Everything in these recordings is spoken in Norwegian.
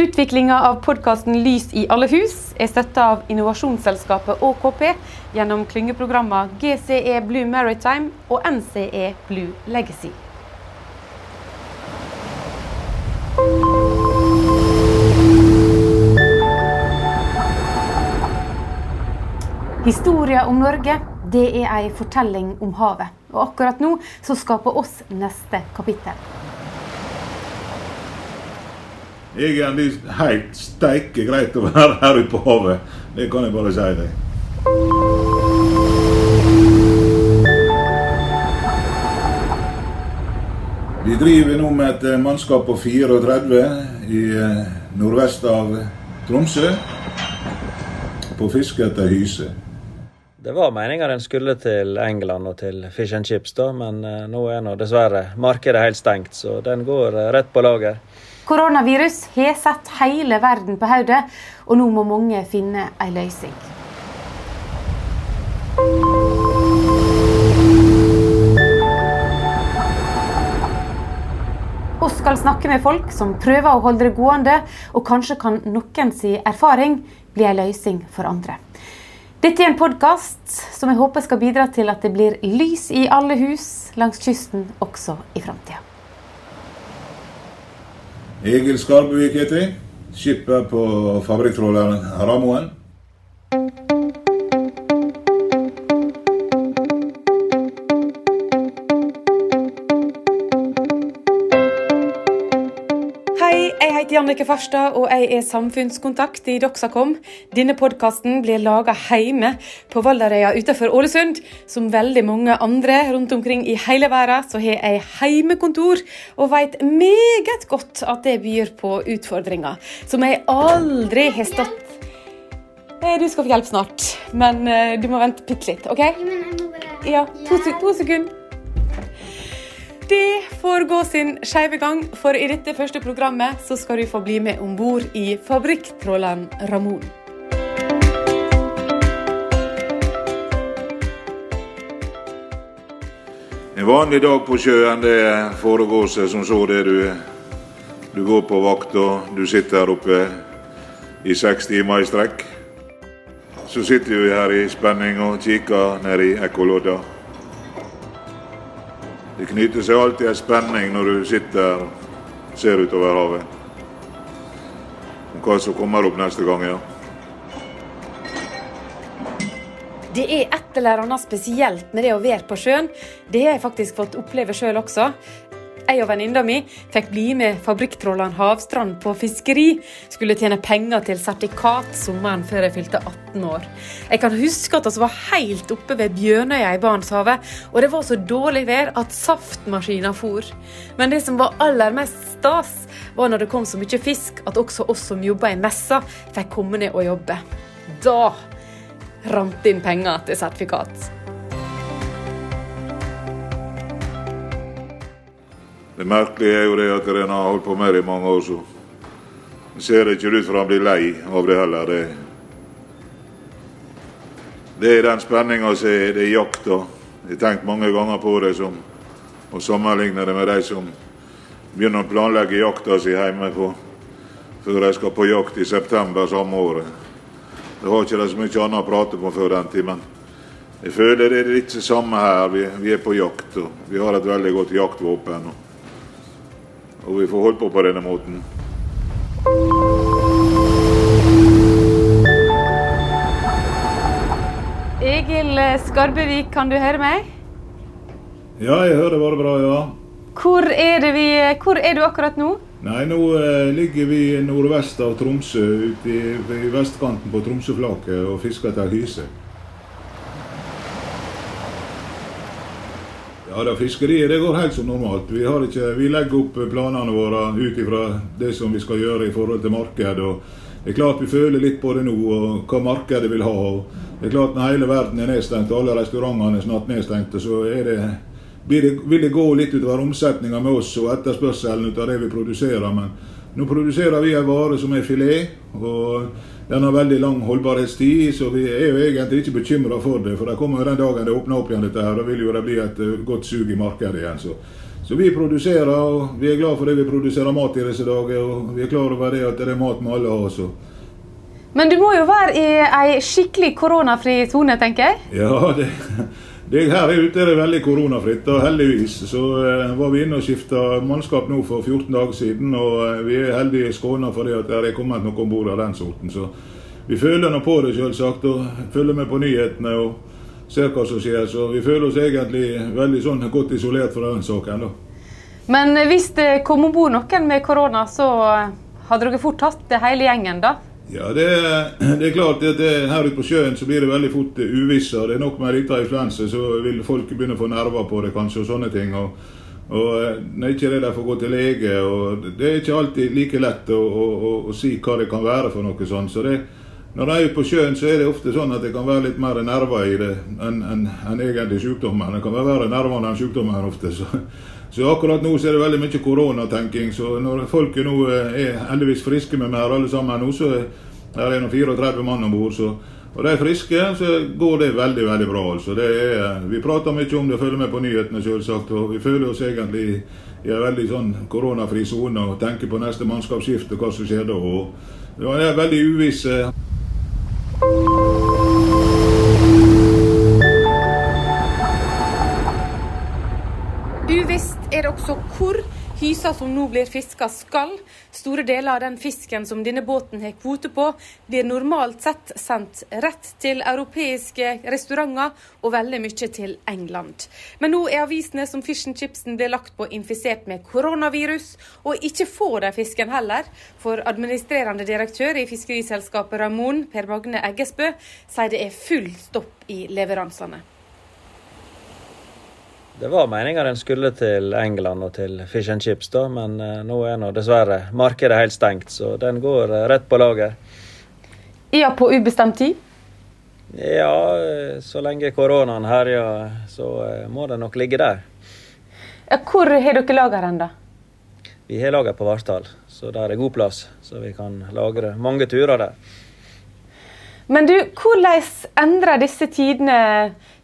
Utviklinga av podkasten Lys i alle hus er støtta av innovasjonsselskapet ÅKP gjennom klyngeprogrammene GCE Blue Maritime og NCE Blue Legacy. Historia om Norge det er ei fortelling om havet. Og akkurat nå så skaper oss neste kapittel. Egentlig helt steike greit å være her ute på havet. Det kan jeg bare si deg. Vi driver nå med et eh, mannskap på 34 i eh, nordvest av Tromsø på fiske etter hyse. Det var meninga den skulle til England og til Fish and Chips, da, men eh, nå er nå dessverre markedet helt stengt, så den går rett på lager. Koronavirus har satt hele verden på hodet, og nå må mange finne en løsning. Vi skal snakke med folk som prøver å holde det gående, og kanskje kan noen si erfaring bli en løsning for andre. Dette er en podkast som jeg håper skal bidra til at det blir lys i alle hus langs kysten også i framtida. Egil Skarbevik heter jeg. Skipper på fabrikktråleren Ramoen. Heter Jannike Farstad, og jeg er samfunnskontakt i Doxacom. Denne podkasten blir laga hjemme på Valderøya utenfor Ålesund. Som veldig mange andre rundt omkring i hele verden, så har jeg heimekontor, og vet meget godt at det byr på utfordringer som jeg aldri har stått Eh, Du skal få hjelp snart, men eh, du må vente bitte litt, OK? Ja, to, to sekunder. Det får gå sin skeive gang, for i dette første programmet så skal du få bli med om bord i fabrikktråleren Ramon. En vanlig dag på sjøen det foregår seg som så det du Du går på vakt og du sitter her oppe i seks timer i strekk. Så sitter vi her i spenning og kikker ned i ekkolodda. Det knyter seg alltid en spenning når du sitter og ser utover havet. Om hva som kommer opp neste gang, ja. Det er et eller annet spesielt med det å være på sjøen. Det har jeg faktisk fått oppleve sjøl også. Jeg og venninna mi fikk bli med fabrikktråleren Havstrand på fiskeri. Skulle tjene penger til sertifikat sommeren før jeg fylte 18 år. Jeg kan huske at vi var helt oppe ved Bjørnøya i Barentshavet, og det var så dårlig vær at saftmaskina for. Men det som var aller mest stas, var når det kom så mye fisk at også oss som jobba i messa, fikk komme ned og jobbe. Da rant inn penger til sertifikat. Det merkelige er jo det at en har holdt på med det i mange år, så det ser ikke ut for han blir lei av det heller. Det, det er den spenninga som er det er jakta. Jeg har tenkt mange ganger på det som å sammenligne det med de som begynner å planlegge jakta si hjemme på, før de skal på jakt i september samme året. Det har ikke de så mye annet å prate på før den tid, men jeg føler det er litt det samme her. Vi, vi er på jakt, og vi har et veldig godt jaktvåpen. Og, og vi får holdt på på denne måten. Egil Skarbevik, kan du høre meg? Ja, jeg hører bare bra, ja. Hvor er, det vi, hvor er du akkurat nå? Nei, nå eh, ligger vi nordvest av Tromsø, ute i, i vestkanten på Tromsøflaket og fisker etter hyse. Da, Fiskeriet det går helt som normalt. Vi, ikke, vi legger opp planene våre ut ifra det som vi skal gjøre i forhold til marked. og det er klart Vi føler litt på det nå, og hva markedet vil ha. og det er klart Når hele verden er nedstengt og alle restaurantene er snart nedstengte, så det, vil det gå litt utover omsetninga med oss og etterspørselen ut av det vi produserer. Men nå produserer vi en vare som er filet. og Den har veldig lang holdbarhetstid, så vi er jo egentlig ikke bekymra for det. For det kommer den dagen det åpner opp igjen, dette her, da vil jo det bli et eh, godt sug i markedet igjen. Så, Så vi produserer, og vi er glad for det vi produserer mat i disse dager. Og vi er klar over det at det er mat vi alle. Så. Men du må jo være i ei skikkelig koronafri sone, tenker jeg? Ja, det, det, her ute er det veldig koronafritt, og heldigvis. Så eh, var vi inne og skifta mannskap nå for 14 dager siden, og eh, vi er heldige skåna for det at det er kommet noe om bord av den sorten. Så vi føler nå på det, selvsagt, og følger med på nyhetene. og ser hva som skjer. Så vi føler oss egentlig veldig sånn godt isolert fra den saken. da. Men hvis det kom om bord noen med korona, så hadde dere fort tatt hele gjengen, da? Ja, det, det er klart at det, her ute på sjøen så blir det veldig fort uvisse. Det er nok med en liten influensa, så vil folk begynne å få nerver på det kanskje, og sånne ting. og og eh, Når ikke er der får gå til lege, og det er ikke alltid like lett å, å, å, å si hva det kan være for noe sånt. Så det, når de er ute på sjøen, så er det ofte sånn at det kan være litt mer nerver i det enn en, en egentlig sykdommen. Det kan være verre nerver enn sykdommen ofte. Så, så, akkurat nå så er det veldig mye koronatenking. Så når folket nå eh, er heldigvis friske med mer alle sammen nå, så er det 34 mann om bord. Og de er friske, så går det veldig veldig bra. altså. Er, vi prater mye om det, følger med på nyhetene selvsagt. Og vi føler oss egentlig i en veldig sånn koronafri sone og tenker på neste mannskapsskifte, hva som skjer da. Og det er veldig uviss. Det også hvor hysa som nå blir fiska skal. Store deler av den fisken som denne båten har kvote på, blir normalt sett sendt rett til europeiske restauranter og veldig mye til England. Men nå er avisene som Fish and Chipsen blir lagt på infisert med koronavirus, og ikke får de fisken heller. For administrerende direktør i fiskeriselskapet Ramon, Per Magne Eggesbø, sier det er full stopp i leveransene. Det var meninga den skulle til England og til Fish and Chips, da, men uh, nå er nå dessverre markedet helt stengt, så den går uh, rett på lager. Ja, på ubestemt tid? Ja, uh, så lenge koronaen herjer, så må den nok ligge der. Hvor har dere lager da? Vi har lager på Vartdal, så der er god plass. Så vi kan lagre mange turer der. Men du, hvordan endrer disse tidene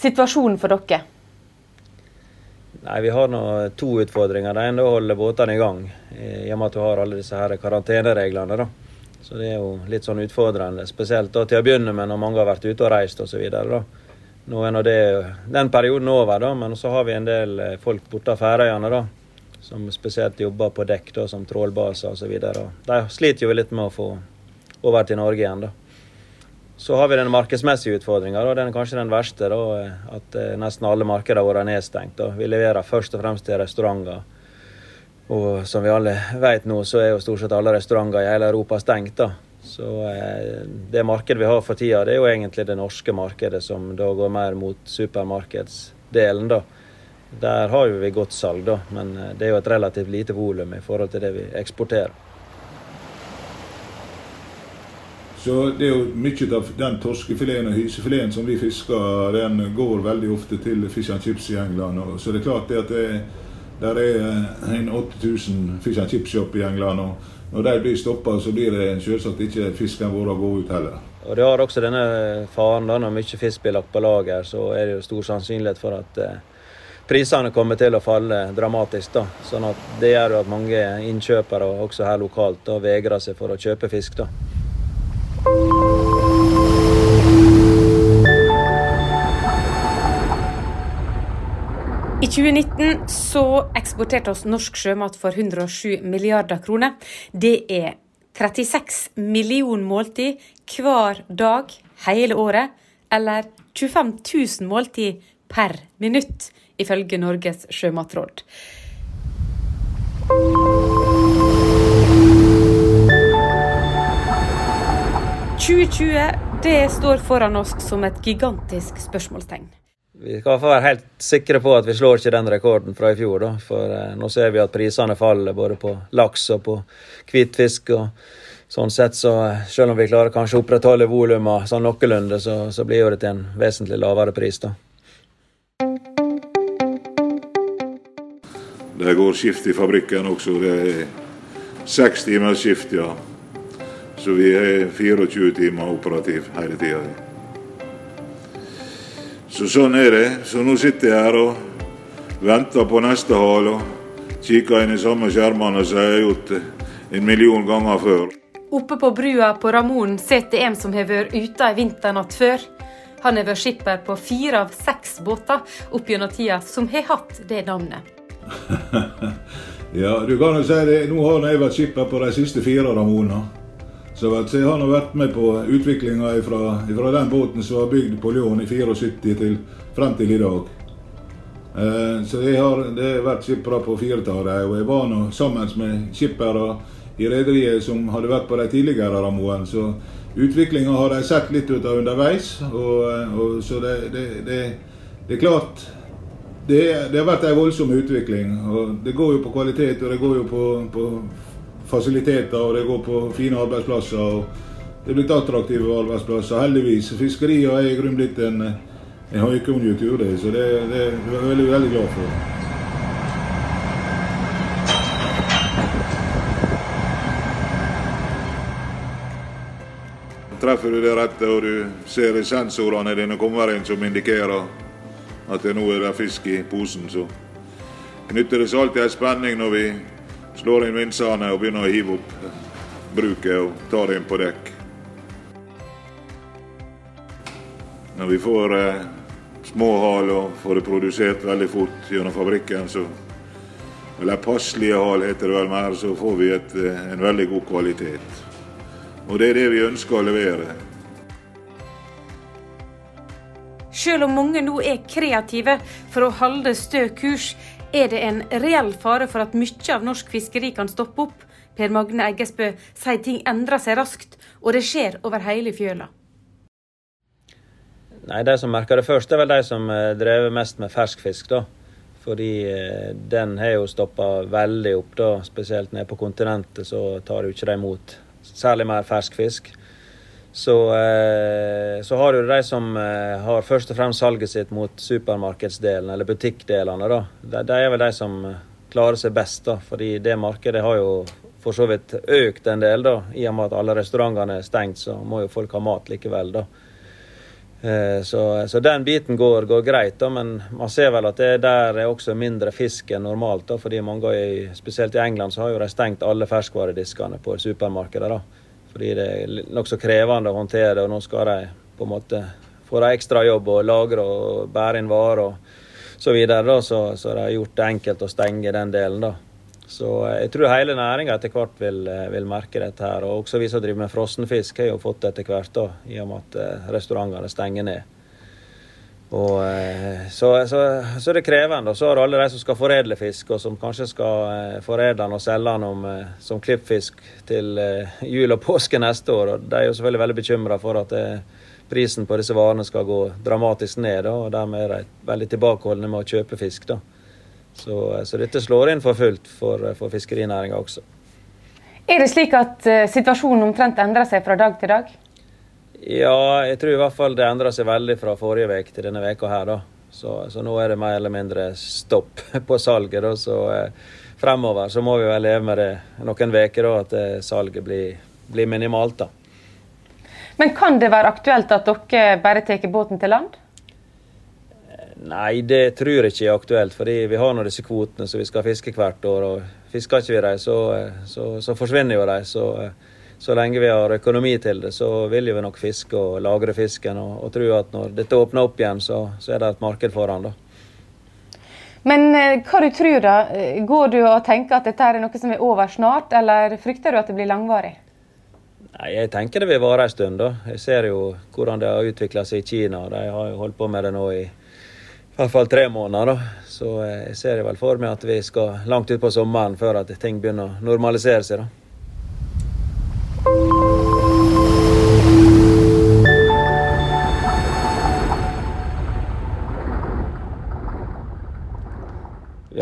situasjonen for dere? Nei, Vi har nå to utfordringer. Det ene er å holde båtene i gang, i og med at du har alle disse her karantenereglene. da. Så det er jo litt sånn utfordrende, spesielt da til å begynne med når mange har vært ute og reist osv. Nå er nå det, den perioden over, da, men så har vi en del eh, folk borte av Færøyene da, som spesielt jobber på dekk da, som trålbaser osv. De sliter jo litt med å få over til Norge igjen. da. Så har vi den markedsmessige utfordringa. Den er kanskje den verste. Da, at eh, nesten alle markeder våre er nedstengt. Da. Vi leverer først og fremst til restauranter. Og som vi alle vet nå, så er jo stort sett alle restauranter i hele Europa stengt. da. Så eh, det markedet vi har for tida, det er jo egentlig det norske markedet, som da går mer mot supermarkedsdelen, da. Der har jo vi godt salg, da, men eh, det er jo et relativt lite volum i forhold til det vi eksporterer. Så det er jo mye av den torskefileten og hysefileten som vi fisker, den går veldig ofte til fish and chips i England. Så det er klart det at det, der er en 8000 fish and chips-shop i England. og Når de blir stoppa, så blir det selvsagt ikke fisken vår å gå ut heller. Og Det har også denne faren. da, Når mye fisk blir lagt på lager, så er det jo stor sannsynlighet for at eh, prisene kommer til å falle dramatisk. da. Sånn at Det gjør jo at mange innkjøpere, også her lokalt, da, vegrer seg for å kjøpe fisk. da. I 2019 så eksporterte oss norsk sjømat for 107 milliarder kroner. Det er 36 millioner måltid hver dag hele året, eller 25 000 måltid per minutt, ifølge Norges sjømatråd. 2020 det står foran oss som et gigantisk spørsmålstegn. Vi skal være helt sikre på at vi slår ikke den rekorden fra i fjor. Da. For eh, nå ser vi at prisene faller både på laks og på hvitfisk. og Sånn sett, så eh, Selv om vi klarer kanskje å opprettholde volumet sånn noenlunde, så, så blir det til en vesentlig lavere pris. da. Det går skift i fabrikken også. Det er seks timers skift, ja. Så vi er 24 timer operativ hele tida. Så sånn er det. Så nå sitter jeg her og venter på neste hal. og kikker inn i samme skjermene som jeg har gjort en million ganger før. Oppe på brua på Ramonen sitter en som har vært ute ei vinternatt før. Han har vært skipper på fire av seks båter opp gjennom tida som har hatt det navnet. ja, du kan jo si det. Nå har jeg vært skipper på de siste fire Ramona. Så jeg har nå vært med på utviklinga fra, den båten som var bygd på Lyon i 74 til frem til i dag. Eh, så jeg har, det vært skipper på firetallet, og jeg var nå sammen med skippere i rederiet som hadde vært på de tidligere rammene. Så utviklinga har de sett litt ut av underveis. Og, og så det, det, det, det, er klart det, har vært en voldsom utvikling. og Det går jo på kvalitet, og det går jo på, på fasiliteter, og det går på fine arbeidsplasser. og Det er blitt attraktive arbeidsplasser, heldigvis. Fiskeriet er i grunnen blitt en, en høykonjunktur, det, så det, det er jeg veldig, veldig glad for. Treffer du det rette og du ser sensorene dine kommer inn som indikerer at det nå er fisk i posen, så knytter det seg alltid en spenning når vi slår inn vinsene og begynner å hive opp bruket og ta det inn på dekk. Når vi får eh, små hal og får det produsert veldig fort gjennom fabrikken, så eller passelige hal, heter det vel mer, så får vi et, eh, en veldig god kvalitet. Og det er det vi ønsker å levere. Selv om mange nå er kreative for å holde stø kurs, er det en reell fare for at mye av norsk fiskeri kan stoppe opp. Per Magne Eggesbø sier ting endrer seg raskt, og det skjer over hele fjøla. Nei, De som merker det først, er vel de som eh, drev mest med ferskfisk. da. Fordi eh, den har jo stoppa veldig opp, da. Spesielt nede på kontinentet så tar jo ikke de imot særlig mer ferskfisk. Så, eh, så, har du de som eh, har først og fremst salget sitt mot supermarkedsdelen, eller butikkdelene. da. De, de, er vel de som eh, klarer seg best, da. Fordi det markedet har jo for så vidt økt en del, da. I og med at alle restaurantene er stengt, så må jo folk ha mat likevel, da. Så, så, den biten går, går, greit, da, men man ser vel at det der er også mindre fisk enn normalt. da, fordi mange, Spesielt i England så har jo de stengt alle ferskvarediskene på supermarkedet. da. Fordi det er nokså krevende å håndtere det, og nå skal de på en måte få ekstra jobb og lagre og bære inn varer og så videre. Så, så de har gjort det enkelt å stenge den delen. da. Så eh, jeg tror hele næringa etter hvert vil, eh, vil, merke dette. her, og Også vi som driver med frossenfisk har jo fått det etter hvert, da, i og med at eh, restaurantene stenger ned. Og, eh, så, så, så, er det krevende. Og så har du alle de som skal foredle fisk, og som kanskje skal eh, foredle den og selge den om, eh, som klippfisk til jul og påske neste år. Og de er jo selvfølgelig veldig bekymra for at det, prisen på disse varene skal gå dramatisk ned. og dermed er de veldig tilbakeholdne med å kjøpe fisk. Da. Så, så dette slår inn for fullt for, for fiskerinæringa også. Er det slik at situasjonen omtrent endrer seg fra dag til dag? Ja, jeg tror i hvert fall det endra seg veldig fra forrige uke til denne veka her. da. Så, så, nå er det mer eller mindre stopp på salget. da, så eh, Fremover så må vi vel leve med det noen uker, at eh, salget blir, blir, minimalt. da. Men kan det være aktuelt at dere bare tar båten til land? Nei, det tror jeg ikke er aktuelt. fordi vi har nå disse kvotene som vi skal fiske hvert år. og Fisker ikke vi dem, så, eh, så, så, forsvinner jo de. Så eh, så lenge vi har økonomi til det, så vil vi nok fiske og lagre fisken. Og, og tro at når dette åpner opp igjen, så, så er det et marked for den. da. Men eh, hva du tror da? Går du og tenker at dette er noe som er over snart, eller frykter du at det blir langvarig? Nei, Jeg tenker det vil vare en stund. da. Jeg ser jo hvordan det har utvikla seg i Kina. De har jo holdt på med det nå i i hvert fall tre måneder. da. Så eh, jeg ser vel for meg at vi skal langt utpå sommeren før at ting begynner å normalisere seg. da.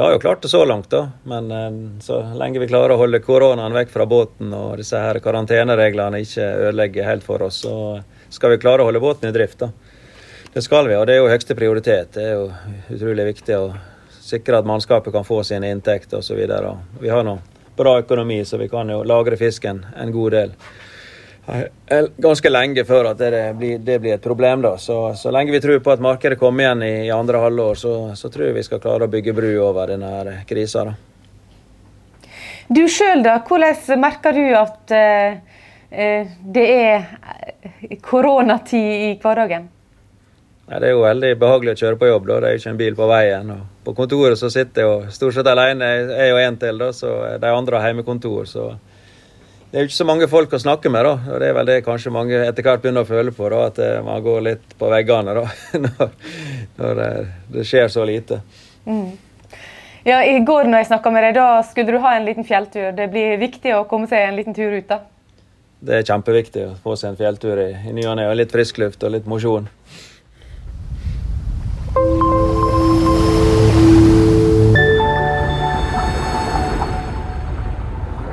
Vi har jo klart det så langt, da. Men eh, så lenge vi klarer å holde koronaen vekk fra båten og disse her karantenereglene ikke ødelegger helt for oss, så skal vi klare å holde båten i drift. da. Det skal vi, og det er jo høyeste prioritet. Det er jo utrolig viktig å sikre at mannskapet kan få sine inntekter osv. Vi har nå bra økonomi, så vi kan jo lagre fisken en god del ganske lenge før at det blir, det blir et problem. da. Så, så, lenge vi tror på at markedet kommer igjen i, i andre halvår, så, så, tror jeg vi skal klare å bygge bru over denne krisa. Du sjøl, da? Hvordan merker du at uh, det er koronatid i hverdagen? Ja, det er jo veldig behagelig å kjøre på jobb. da, Det er jo ikke en bil på veien. og På kontoret så sitter jeg jo stort sett alene. Jeg er jo en til, da, så de andre har hjemmekontor. så det er jo ikke så mange folk å snakke med, da. og Det er vel det kanskje mange etter hvert begynner å føle på. da, At eh, man går litt på veggene da, når, når det skjer så lite. Mm. Ja, I går når jeg snakka med deg, da skulle du ha en liten fjelltur. Det blir viktig å komme seg en liten tur ut? da? Det er kjempeviktig å få seg en fjelltur i, i ny og ne. Litt frisk luft og litt mosjon.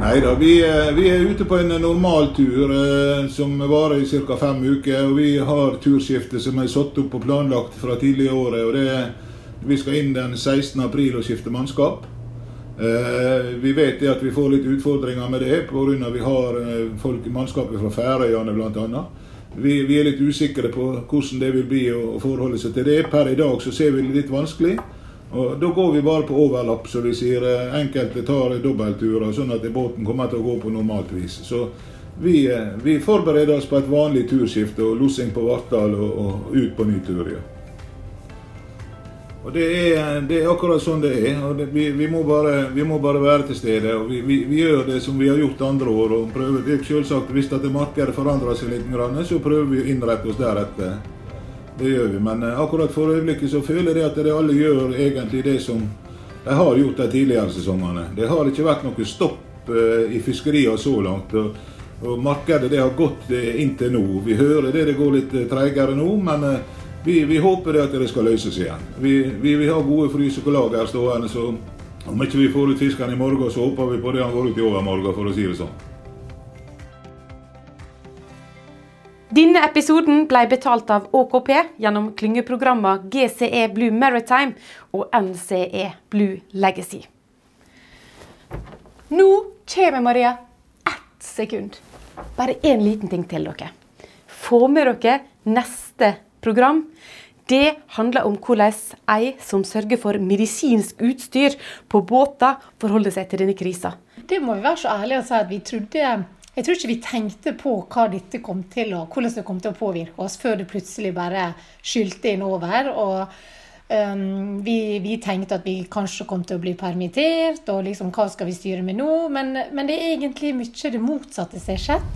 Nei da, vi, vi, er ute på en normal tur eh, som varer i ca. fem uker. og Vi har turskifte som er satt opp og planlagt fra tidligere året. og det, Vi skal inn den 16. april og skifte mannskap. Eh, vi vet at vi får litt utfordringer med det pga. vi har folk i mannskapet fra Færøyene bl.a. Vi, vi, er litt usikre på hvordan det vil bli å forholde seg til det. Per i dag så ser vi det litt vanskelig. Og Da går vi bare på overlapp, så vi sier. Enkelte tar dobbeltturer, sånn at båten kommer til å gå på normalt vis. Så vi, vi forbereder oss på et vanlig turskifte og lossing på Vartdal og, og ut på ny tur. Ja. Og det er, det er, akkurat sånn det er. og det, vi, vi, må bare, vi, må bare, være til stede. og vi, vi, gjør det som vi har gjort andre år. og prøver, det er selvsagt, Hvis at markedet forandrer seg litt, så prøver vi å innrette oss deretter. Det gjør vi. Men eh, akkurat for øyeblikket så føler jeg at det alle gjør egentlig det som de har gjort de tidligere sesongene. Det har ikke vært noe stopp uh, i fiskeriene så langt. og, Markedet det har gått inntil nå. Vi hører det det går litt treigere nå. men uh, vi, vi, håper det at det skal løses igjen. Vi, vi, vi har gode fryselager stående, så om ikke vi får ut fisken i morgen, så håper vi på det han går ut i overmorgen, for å si det sånn. Denne episoden ble betalt av ÅKP gjennom klyngeprogrammene GCE Blue Maritime og NCE Blue Legacy. Nå kommer Maria ett sekund. Bare én liten ting til dere. Få med dere neste program. Det handler om hvordan ei som sørger for medisinsk utstyr på båter, forholder seg til denne krisa. Det må vi være så ærlige og si at vi trodde jeg tror ikke vi tenkte på hva dette kom til og hvordan det kom til å påvirke oss, før det plutselig bare skylte inn over. og um, vi, vi, tenkte at vi kanskje kom til å bli permittert, og liksom, hva skal vi styre med nå? Men, men det er egentlig mye det motsatte som har skjedd.